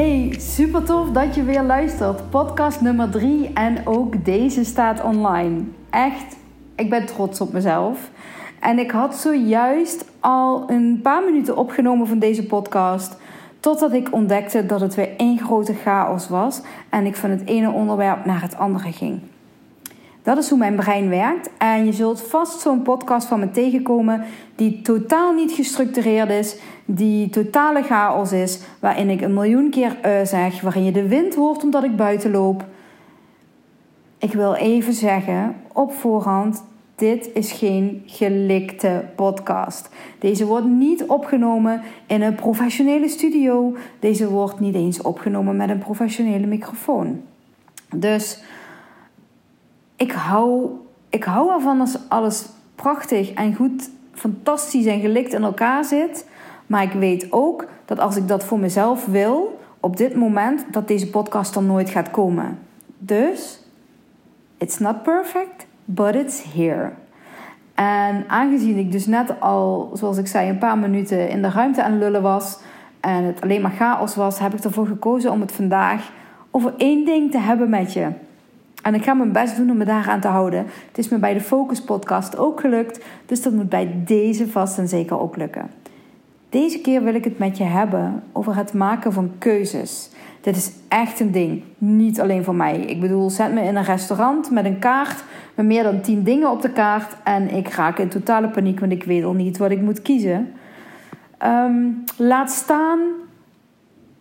Hey, super tof dat je weer luistert. Podcast nummer 3 en ook deze staat online. Echt, ik ben trots op mezelf. En ik had zojuist al een paar minuten opgenomen van deze podcast. Totdat ik ontdekte dat het weer één grote chaos was. En ik van het ene onderwerp naar het andere ging. Dat is hoe mijn brein werkt. En je zult vast zo'n podcast van me tegenkomen die totaal niet gestructureerd is, die totale chaos is, waarin ik een miljoen keer uh zeg, waarin je de wind hoort omdat ik buiten loop. Ik wil even zeggen op voorhand: dit is geen gelikte podcast. Deze wordt niet opgenomen in een professionele studio. Deze wordt niet eens opgenomen met een professionele microfoon. Dus ik hou, ik hou ervan als alles prachtig en goed, fantastisch en gelikt in elkaar zit. Maar ik weet ook dat als ik dat voor mezelf wil, op dit moment, dat deze podcast dan nooit gaat komen. Dus, it's not perfect, but it's here. En aangezien ik dus net al, zoals ik zei, een paar minuten in de ruimte aan lullen was en het alleen maar chaos was, heb ik ervoor gekozen om het vandaag over één ding te hebben met je. En ik ga mijn best doen om me daaraan te houden. Het is me bij de Focus Podcast ook gelukt, dus dat moet bij deze vast en zeker ook lukken. Deze keer wil ik het met je hebben over het maken van keuzes. Dit is echt een ding, niet alleen voor mij. Ik bedoel, zet me in een restaurant met een kaart met meer dan 10 dingen op de kaart en ik raak in totale paniek, want ik weet al niet wat ik moet kiezen. Ehm, laat staan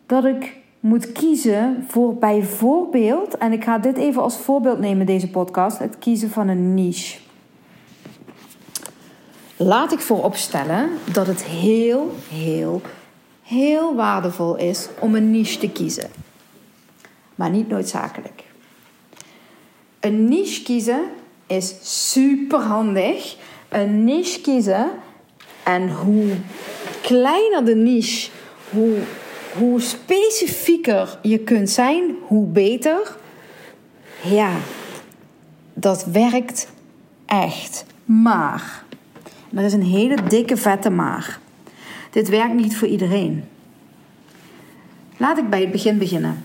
dat ik moet kiezen voor bijvoorbeeld, en ik ga dit even als voorbeeld nemen, deze podcast, het kiezen van een niche. Laat ik vooropstellen dat het heel, heel, heel waardevol is om een niche te kiezen. Maar niet noodzakelijk. Een niche kiezen is super handig. Een niche kiezen en hoe kleiner de niche, hoe hoe specifieker je kunt zijn, hoe beter. Ja, dat werkt echt. Maar, er is een hele dikke vette maar. Dit werkt niet voor iedereen. Laat ik bij het begin beginnen.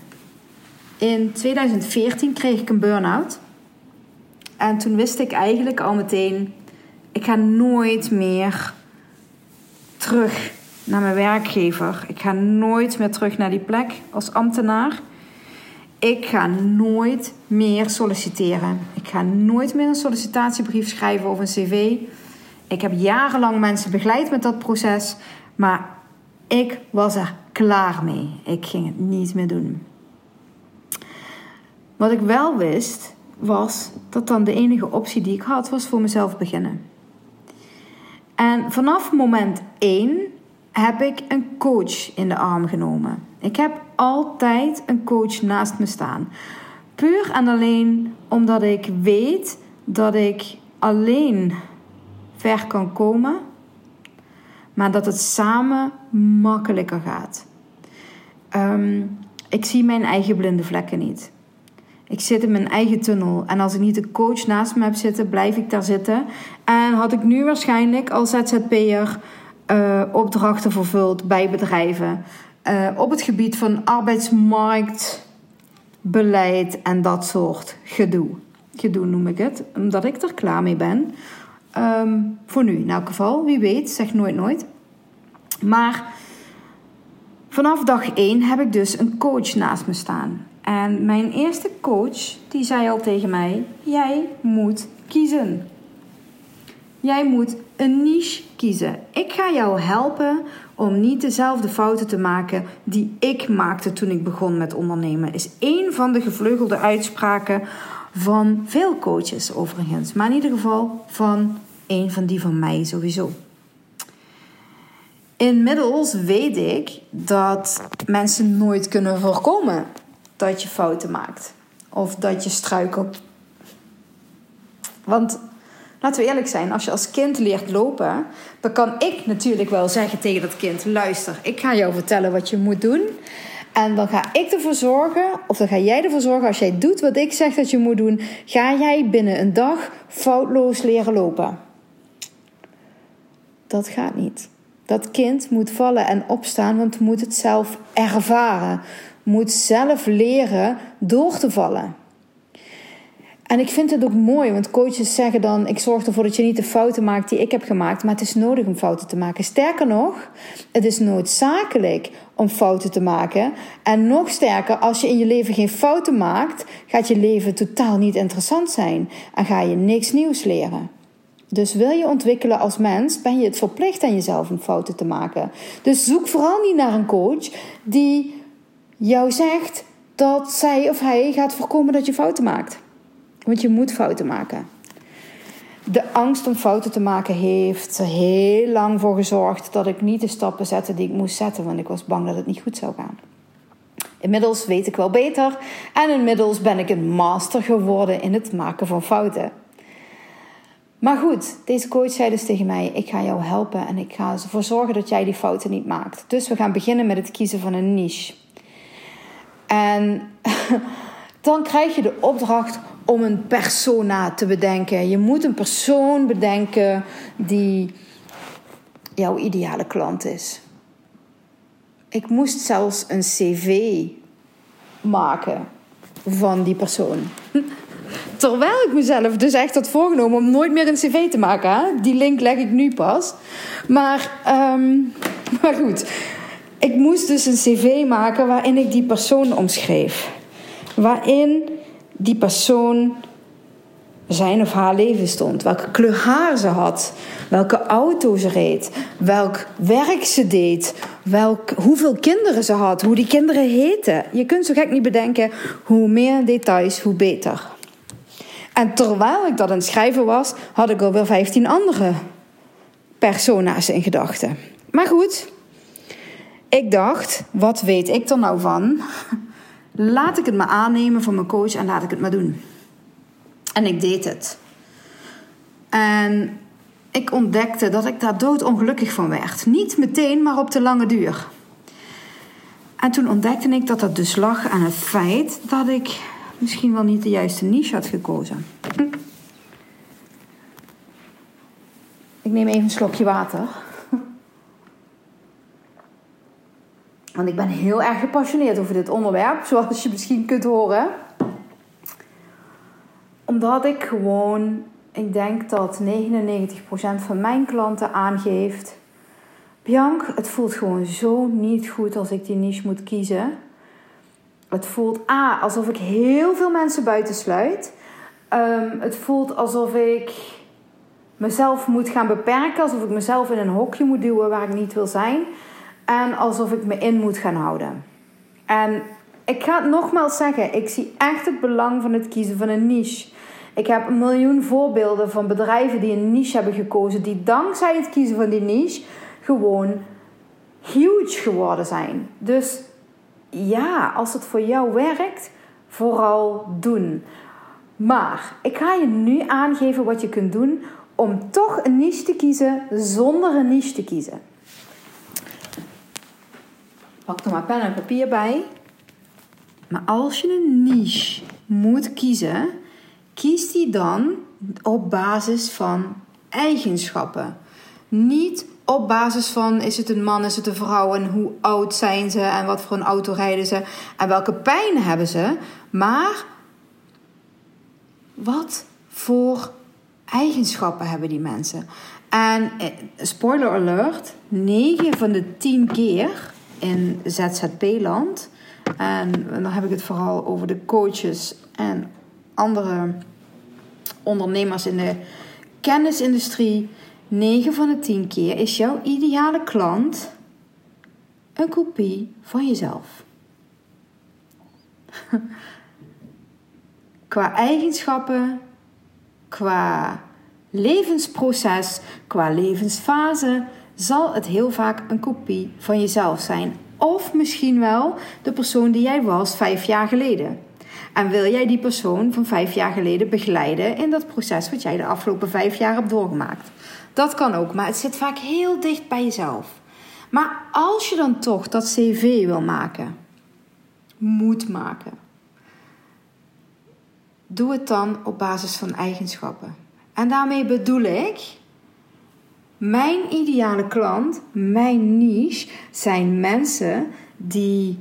In 2014 kreeg ik een burn-out. En toen wist ik eigenlijk al meteen: ik ga nooit meer terug naar mijn werkgever. Ik ga nooit meer terug naar die plek als ambtenaar. Ik ga nooit meer solliciteren. Ik ga nooit meer een sollicitatiebrief schrijven of een cv. Ik heb jarenlang mensen begeleid met dat proces, maar ik was er klaar mee. Ik ging het niet meer doen. Wat ik wel wist, was dat dan de enige optie die ik had, was voor mezelf beginnen. En vanaf moment 1 heb ik een coach in de arm genomen. Ik heb altijd een coach naast me staan. Puur en alleen omdat ik weet dat ik alleen ver kan komen, maar dat het samen makkelijker gaat. Ehm, ik zie mijn eigen blinde vlekken niet. Ik zit in mijn eigen tunnel. En als ik niet een coach naast me heb zitten, blijf ik daar zitten. En had ik nu waarschijnlijk als ZZP'er uh, opdrachten vervuld bij bedrijven uh, op het gebied van arbeidsmarktbeleid en dat soort gedoe. Gedoe noem ik het, omdat ik er klaar mee ben. Um, voor nu in elk geval, wie weet, zeg nooit nooit. Maar vanaf dag 1 heb ik dus een coach naast me staan. En mijn eerste coach, die zei al tegen mij: Jij moet kiezen. Jij moet een niche kiezen. Ik ga jou helpen om niet dezelfde fouten te maken die ik maakte toen ik begon met ondernemen. Is één van de gevleugelde uitspraken van veel coaches overigens, maar in ieder geval van een van die van mij sowieso. Inmiddels weet ik dat mensen nooit kunnen voorkomen dat je fouten maakt of dat je struikelt Want laten we eerlijk zijn, als je als kind leert lopen, dan kan ik natuurlijk wel zeggen tegen dat kind: luister, ik ga jou vertellen wat je moet doen. En dan ga ik ervoor zorgen, of dan ga jij ervoor zorgen, als jij doet wat ik zeg dat je moet doen, ga jij binnen een dag foutloos leren lopen. Dat gaat niet. Dat kind moet vallen en opstaan, want moet het zelf ervaren. Moet zelf leren door te vallen. En ik vind het ook mooi, want coaches zeggen dan: Ik zorg ervoor dat je niet de fouten maakt die ik heb gemaakt, maar het is nodig om fouten te maken. Sterker nog, het is noodzakelijk om fouten te maken. En nog sterker, als je in je leven geen fouten maakt, gaat je leven totaal niet interessant zijn en ga je niks nieuws leren. Dus wil je ontwikkelen als mens, ben je het verplicht aan jezelf om fouten te maken. Dus zoek vooral niet naar een coach die jou zegt dat zij of hij gaat voorkomen dat je fouten maakt. Want je moet fouten maken. De angst om fouten te maken heeft er heel lang voor gezorgd dat ik niet de stappen zette die ik moest zetten, want ik was bang dat het niet goed zou gaan. Inmiddels weet ik wel beter en inmiddels ben ik een master geworden in het maken van fouten. Maar goed, deze coach zei dus tegen mij: Ik ga jou helpen en ik ga ervoor zorgen dat jij die fouten niet maakt. Dus we gaan beginnen met het kiezen van een niche. En dan krijg je de opdracht om een persona te bedenken. Je moet een persoon bedenken die jouw ideale klant is. Ik moest zelfs een cv maken van die persoon. Terwijl ik mezelf dus echt had voorgenomen om nooit meer een cv te maken. Die link leg ik nu pas. Maar, um, maar goed, ik moest dus een cv maken waarin ik die persoon omschreef. Waarin die persoon zijn of haar leven stond. Welke kleur haar ze had. Welke auto ze reed. Welk werk ze deed. Welk, hoeveel kinderen ze had. Hoe die kinderen heten. Je kunt zo gek niet bedenken. Hoe meer details, hoe beter. En terwijl ik dat aan het schrijven was, had ik alweer 15 andere persona's in gedachten. Maar goed, ik dacht, wat weet ik er nou van? Laat ik het maar aannemen van mijn coach en laat ik het maar doen. En ik deed het. En ik ontdekte dat ik daar doodongelukkig van werd. Niet meteen, maar op de lange duur. En toen ontdekte ik dat dat dus lag aan het feit dat ik misschien wel niet de juiste niche had gekozen. Ik neem even een slokje water. Want ik ben heel erg gepassioneerd over dit onderwerp, zoals je misschien kunt horen. Omdat ik gewoon, ik denk dat 99% van mijn klanten aangeeft: Bianc, het voelt gewoon zo niet goed als ik die niche moet kiezen. Het voelt A, alsof ik heel veel mensen buitensluit. Um, het voelt alsof ik mezelf moet gaan beperken, alsof ik mezelf in een hokje moet duwen waar ik niet wil zijn. En alsof ik me in moet gaan houden. En ik ga het nogmaals zeggen, ik zie echt het belang van het kiezen van een niche. Ik heb een miljoen voorbeelden van bedrijven die een niche hebben gekozen, die dankzij het kiezen van die niche gewoon huge geworden zijn. Dus ja, als het voor jou werkt, vooral doen. Maar ik ga je nu aangeven wat je kunt doen om toch een niche te kiezen zonder een niche te kiezen. Pak er maar pen en papier bij. Maar als je een niche moet kiezen, kies die dan op basis van eigenschappen. Niet op basis van is het een man, is het een vrouw en hoe oud zijn ze en wat voor een auto rijden ze en welke pijn hebben ze, maar wat voor eigenschappen hebben die mensen. En eh, spoiler alert, 9 van de 10 keer in ZZP-land, en dan heb ik het vooral over de coaches en andere ondernemers in de kennisindustrie 9 van de 10 keer is jouw ideale klant een kopie van jezelf. qua eigenschappen, qua levensproces, qua levensfase zal het heel vaak een kopie van jezelf zijn. Of misschien wel de persoon die jij was vijf jaar geleden. En wil jij die persoon van vijf jaar geleden begeleiden in dat proces wat jij de afgelopen vijf jaar hebt doorgemaakt? Dat kan ook, maar het zit vaak heel dicht bij jezelf. Maar als je dan toch dat cv wil maken, moet maken, doe het dan op basis van eigenschappen. En daarmee bedoel ik, mijn ideale klant, mijn niche, zijn mensen die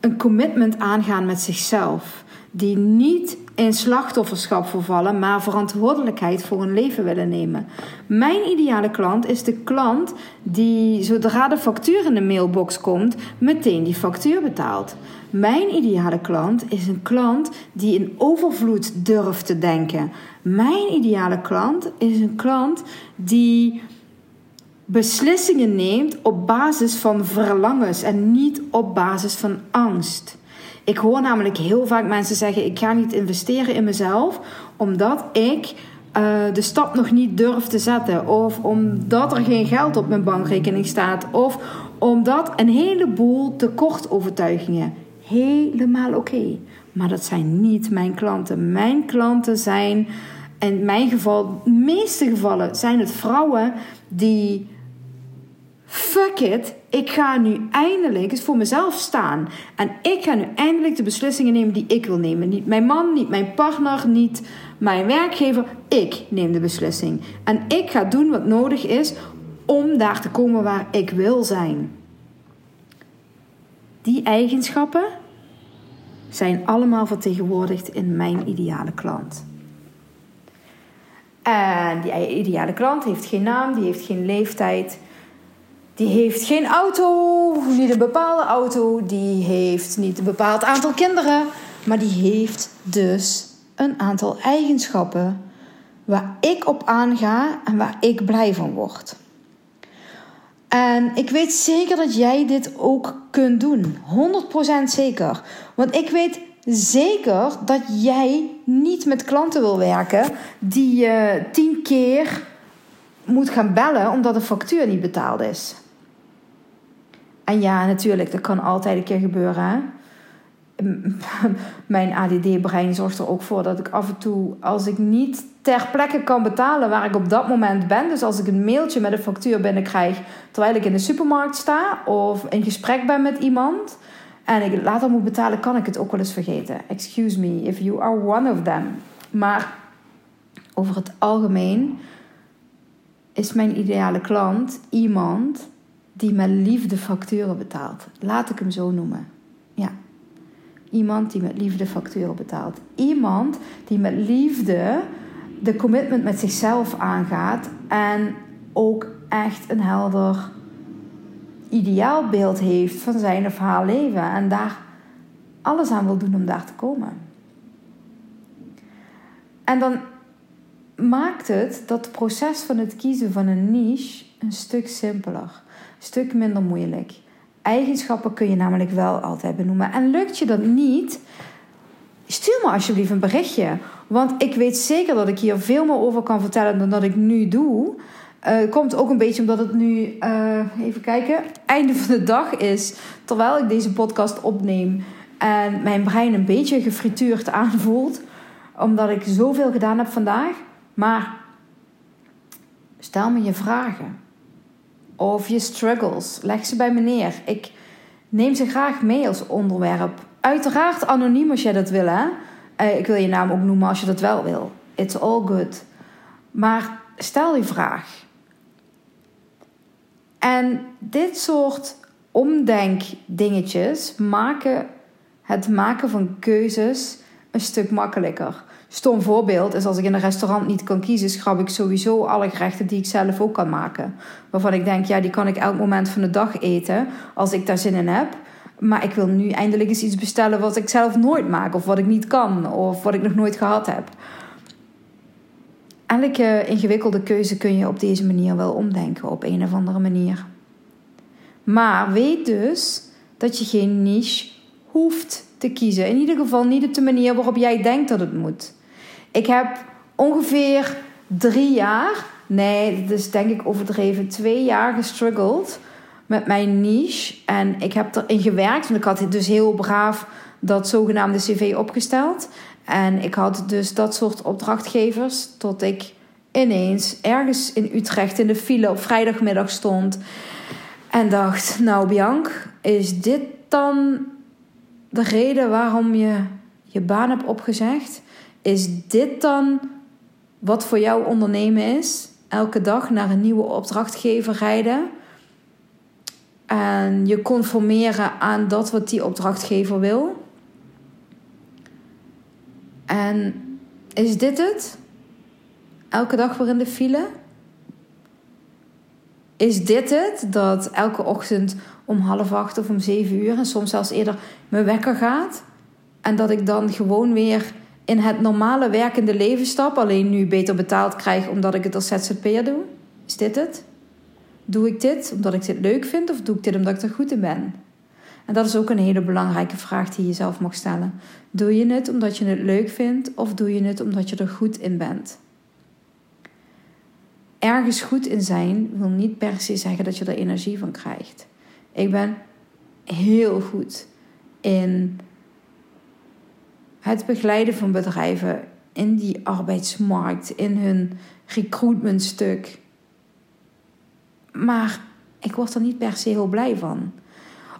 een commitment aangaan met zichzelf. Die niet in slachtofferschap vervallen, maar verantwoordelijkheid voor hun leven willen nemen. Mijn ideale klant is de klant die zodra de factuur in de mailbox komt, meteen die factuur betaalt. Mijn ideale klant is een klant die in overvloed durft te denken. Mijn ideale klant is een klant die beslissingen neemt op basis van verlangens en niet op basis van angst. Ik hoor namelijk heel vaak mensen zeggen: ik ga niet investeren in mezelf omdat ik uh, de stap nog niet durf te zetten, of omdat er geen geld op mijn bankrekening staat, of omdat een heleboel tekortovertuigingen. Helemaal oké. Maar dat zijn niet mijn klanten. Mijn klanten zijn, in mijn geval, de meeste gevallen, zijn het vrouwen die fuck it, ik ga nu eindelijk eens voor mezelf staan. En ik ga nu eindelijk de beslissingen nemen die ik wil nemen. Niet mijn man, niet mijn partner, niet mijn werkgever. Ik neem de beslissing. En ik ga doen wat nodig is om daar te komen waar ik wil zijn. Die eigenschappen zijn allemaal vertegenwoordigd in mijn ideale klant. En die ideale klant heeft geen naam, die heeft geen leeftijd. Die heeft geen auto, niet een bepaalde auto. Die heeft niet een bepaald aantal kinderen. Maar die heeft dus een aantal eigenschappen waar ik op aanga en waar ik blij van word. En ik weet zeker dat jij dit ook kunt doen. 100% zeker. Want ik weet zeker dat jij niet met klanten wil werken die je tien keer moet gaan bellen omdat de factuur niet betaald is. En ja, natuurlijk, dat kan altijd een keer gebeuren. Mijn ADD-brein zorgt er ook voor dat ik af en toe, als ik niet ter plekke kan betalen waar ik op dat moment ben, dus als ik een mailtje met een factuur binnenkrijg terwijl ik in de supermarkt sta of in gesprek ben met iemand en ik later moet betalen, kan ik het ook wel eens vergeten. Excuse me if you are one of them. Maar over het algemeen is mijn ideale klant iemand die met liefde facturen betaalt. Laat ik hem zo noemen. Ja. Iemand die met liefde facturen betaalt. Iemand die met liefde de commitment met zichzelf aangaat en ook echt een helder ideaalbeeld heeft van zijn of haar leven en daar alles aan wil doen om daar te komen. En dan maakt het dat het proces van het kiezen van een niche een stuk simpeler stuk minder moeilijk. Eigenschappen kun je namelijk wel altijd benoemen. En lukt je dat niet, stuur me alsjeblieft een berichtje. Want ik weet zeker dat ik hier veel meer over kan vertellen dan dat ik nu doe. Uh, komt ook een beetje omdat het nu, uh, even kijken, einde van de dag is. Terwijl ik deze podcast opneem en mijn brein een beetje gefrituurd aanvoelt. Omdat ik zoveel gedaan heb vandaag. Maar stel me je vragen. Of je struggles. Leg ze bij me neer. Ik neem ze graag mee als onderwerp. Uiteraard anoniem als jij dat wil, hè? Uh, ik wil je naam ook noemen als je dat wel wil. It's all good. Maar stel die vraag. En dit soort omdenkdingetjes maken het maken van keuzes een stuk makkelijker. Stom voorbeeld is als ik in een restaurant niet kan kiezen, schrap ik sowieso alle gerechten die ik zelf ook kan maken. Waarvan ik denk, ja, die kan ik elk moment van de dag eten als ik daar zin in heb. Maar ik wil nu eindelijk eens iets bestellen wat ik zelf nooit maak, of wat ik niet kan, of wat ik nog nooit gehad heb. Elke ingewikkelde keuze kun je op deze manier wel omdenken, op een of andere manier. Maar weet dus dat je geen niche hoeft te kiezen. In ieder geval niet op de manier waarop jij denkt dat het moet. Ik heb ongeveer drie jaar, nee, dat is denk ik overdreven, twee jaar gestruggeld met mijn niche. En ik heb erin gewerkt. Want ik had dus heel braaf dat zogenaamde cv opgesteld. En ik had dus dat soort opdrachtgevers. Tot ik ineens ergens in Utrecht in de file op vrijdagmiddag stond. En dacht, nou Bianc, is dit dan de reden waarom je je baan hebt opgezegd? Is dit dan wat voor jou ondernemen is? Elke dag naar een nieuwe opdrachtgever rijden. En je conformeren aan dat wat die opdrachtgever wil. En is dit het? Elke dag weer in de file? Is dit het? Dat elke ochtend om half acht of om zeven uur en soms zelfs eerder mijn wekker gaat? En dat ik dan gewoon weer in het normale werkende leven stap, alleen nu beter betaald krijg omdat ik het als ZZP'er doe? Is dit het? Doe ik dit omdat ik dit leuk vind of doe ik dit omdat ik er goed in ben? En dat is ook een hele belangrijke vraag die je jezelf mag stellen. Doe je het omdat je het leuk vindt of doe je het omdat je er goed in bent? Ergens goed in zijn wil niet per se zeggen dat je er energie van krijgt. Ik ben heel goed in het begeleiden van bedrijven in die arbeidsmarkt, in hun recruitmentstuk. Maar ik word er niet per se heel blij van,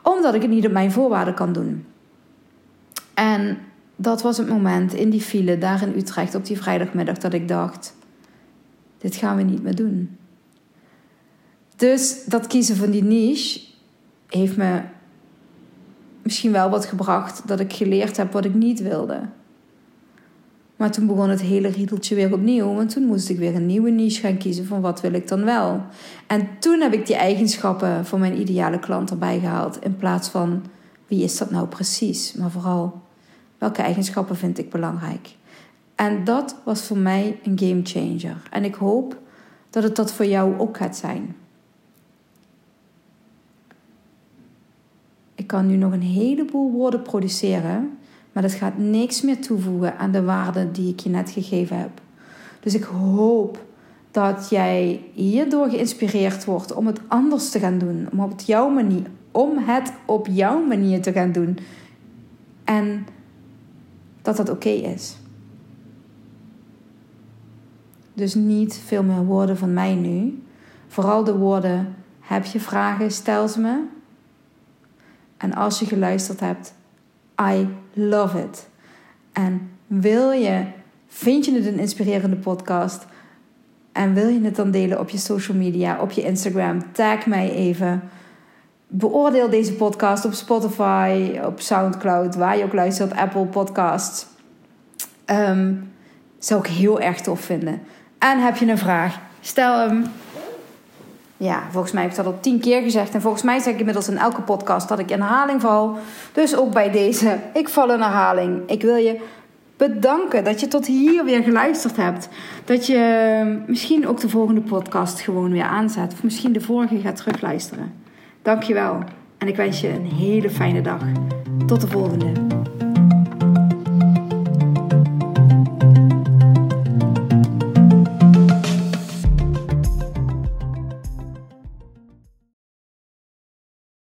omdat ik het niet op mijn voorwaarden kan doen. En dat was het moment in die file daar in Utrecht op die vrijdagmiddag dat ik dacht: dit gaan we niet meer doen. Dus dat kiezen van die niche heeft me misschien wel wat gebracht dat ik geleerd heb wat ik niet wilde. Maar toen begon het hele riedeltje weer opnieuw. Want toen moest ik weer een nieuwe niche gaan kiezen van wat wil ik dan wel. En toen heb ik die eigenschappen van mijn ideale klant erbij gehaald. In plaats van wie is dat nou precies. Maar vooral welke eigenschappen vind ik belangrijk. En dat was voor mij een game changer. En ik hoop dat het dat voor jou ook gaat zijn. Ik kan nu nog een heleboel woorden produceren, maar dat gaat niks meer toevoegen aan de waarde die ik je net gegeven heb. Dus ik hoop dat jij hierdoor geïnspireerd wordt om het anders te gaan doen, om op jouw manier, om het op jouw manier te gaan doen. En dat dat oké is. Dus niet veel meer woorden van mij nu. Vooral de woorden: heb je vragen, stel ze me. En als je geluisterd hebt, I love it. En wil je, vind je het een inspirerende podcast? En wil je het dan delen op je social media, op je Instagram? Tag mij even. Beoordeel deze podcast op Spotify, op Soundcloud, waar je ook luistert, Apple Podcasts. Um, zou ik heel erg tof vinden. En heb je een vraag? Stel hem. Ja, volgens mij heb ik dat al tien keer gezegd. En volgens mij zeg ik inmiddels in elke podcast dat ik in herhaling val. Dus ook bij deze. Ik val in herhaling. Ik wil je bedanken dat je tot hier weer geluisterd hebt. Dat je misschien ook de volgende podcast gewoon weer aanzet. Of misschien de vorige gaat terugluisteren. Dankjewel. En ik wens je een hele fijne dag. Tot de volgende.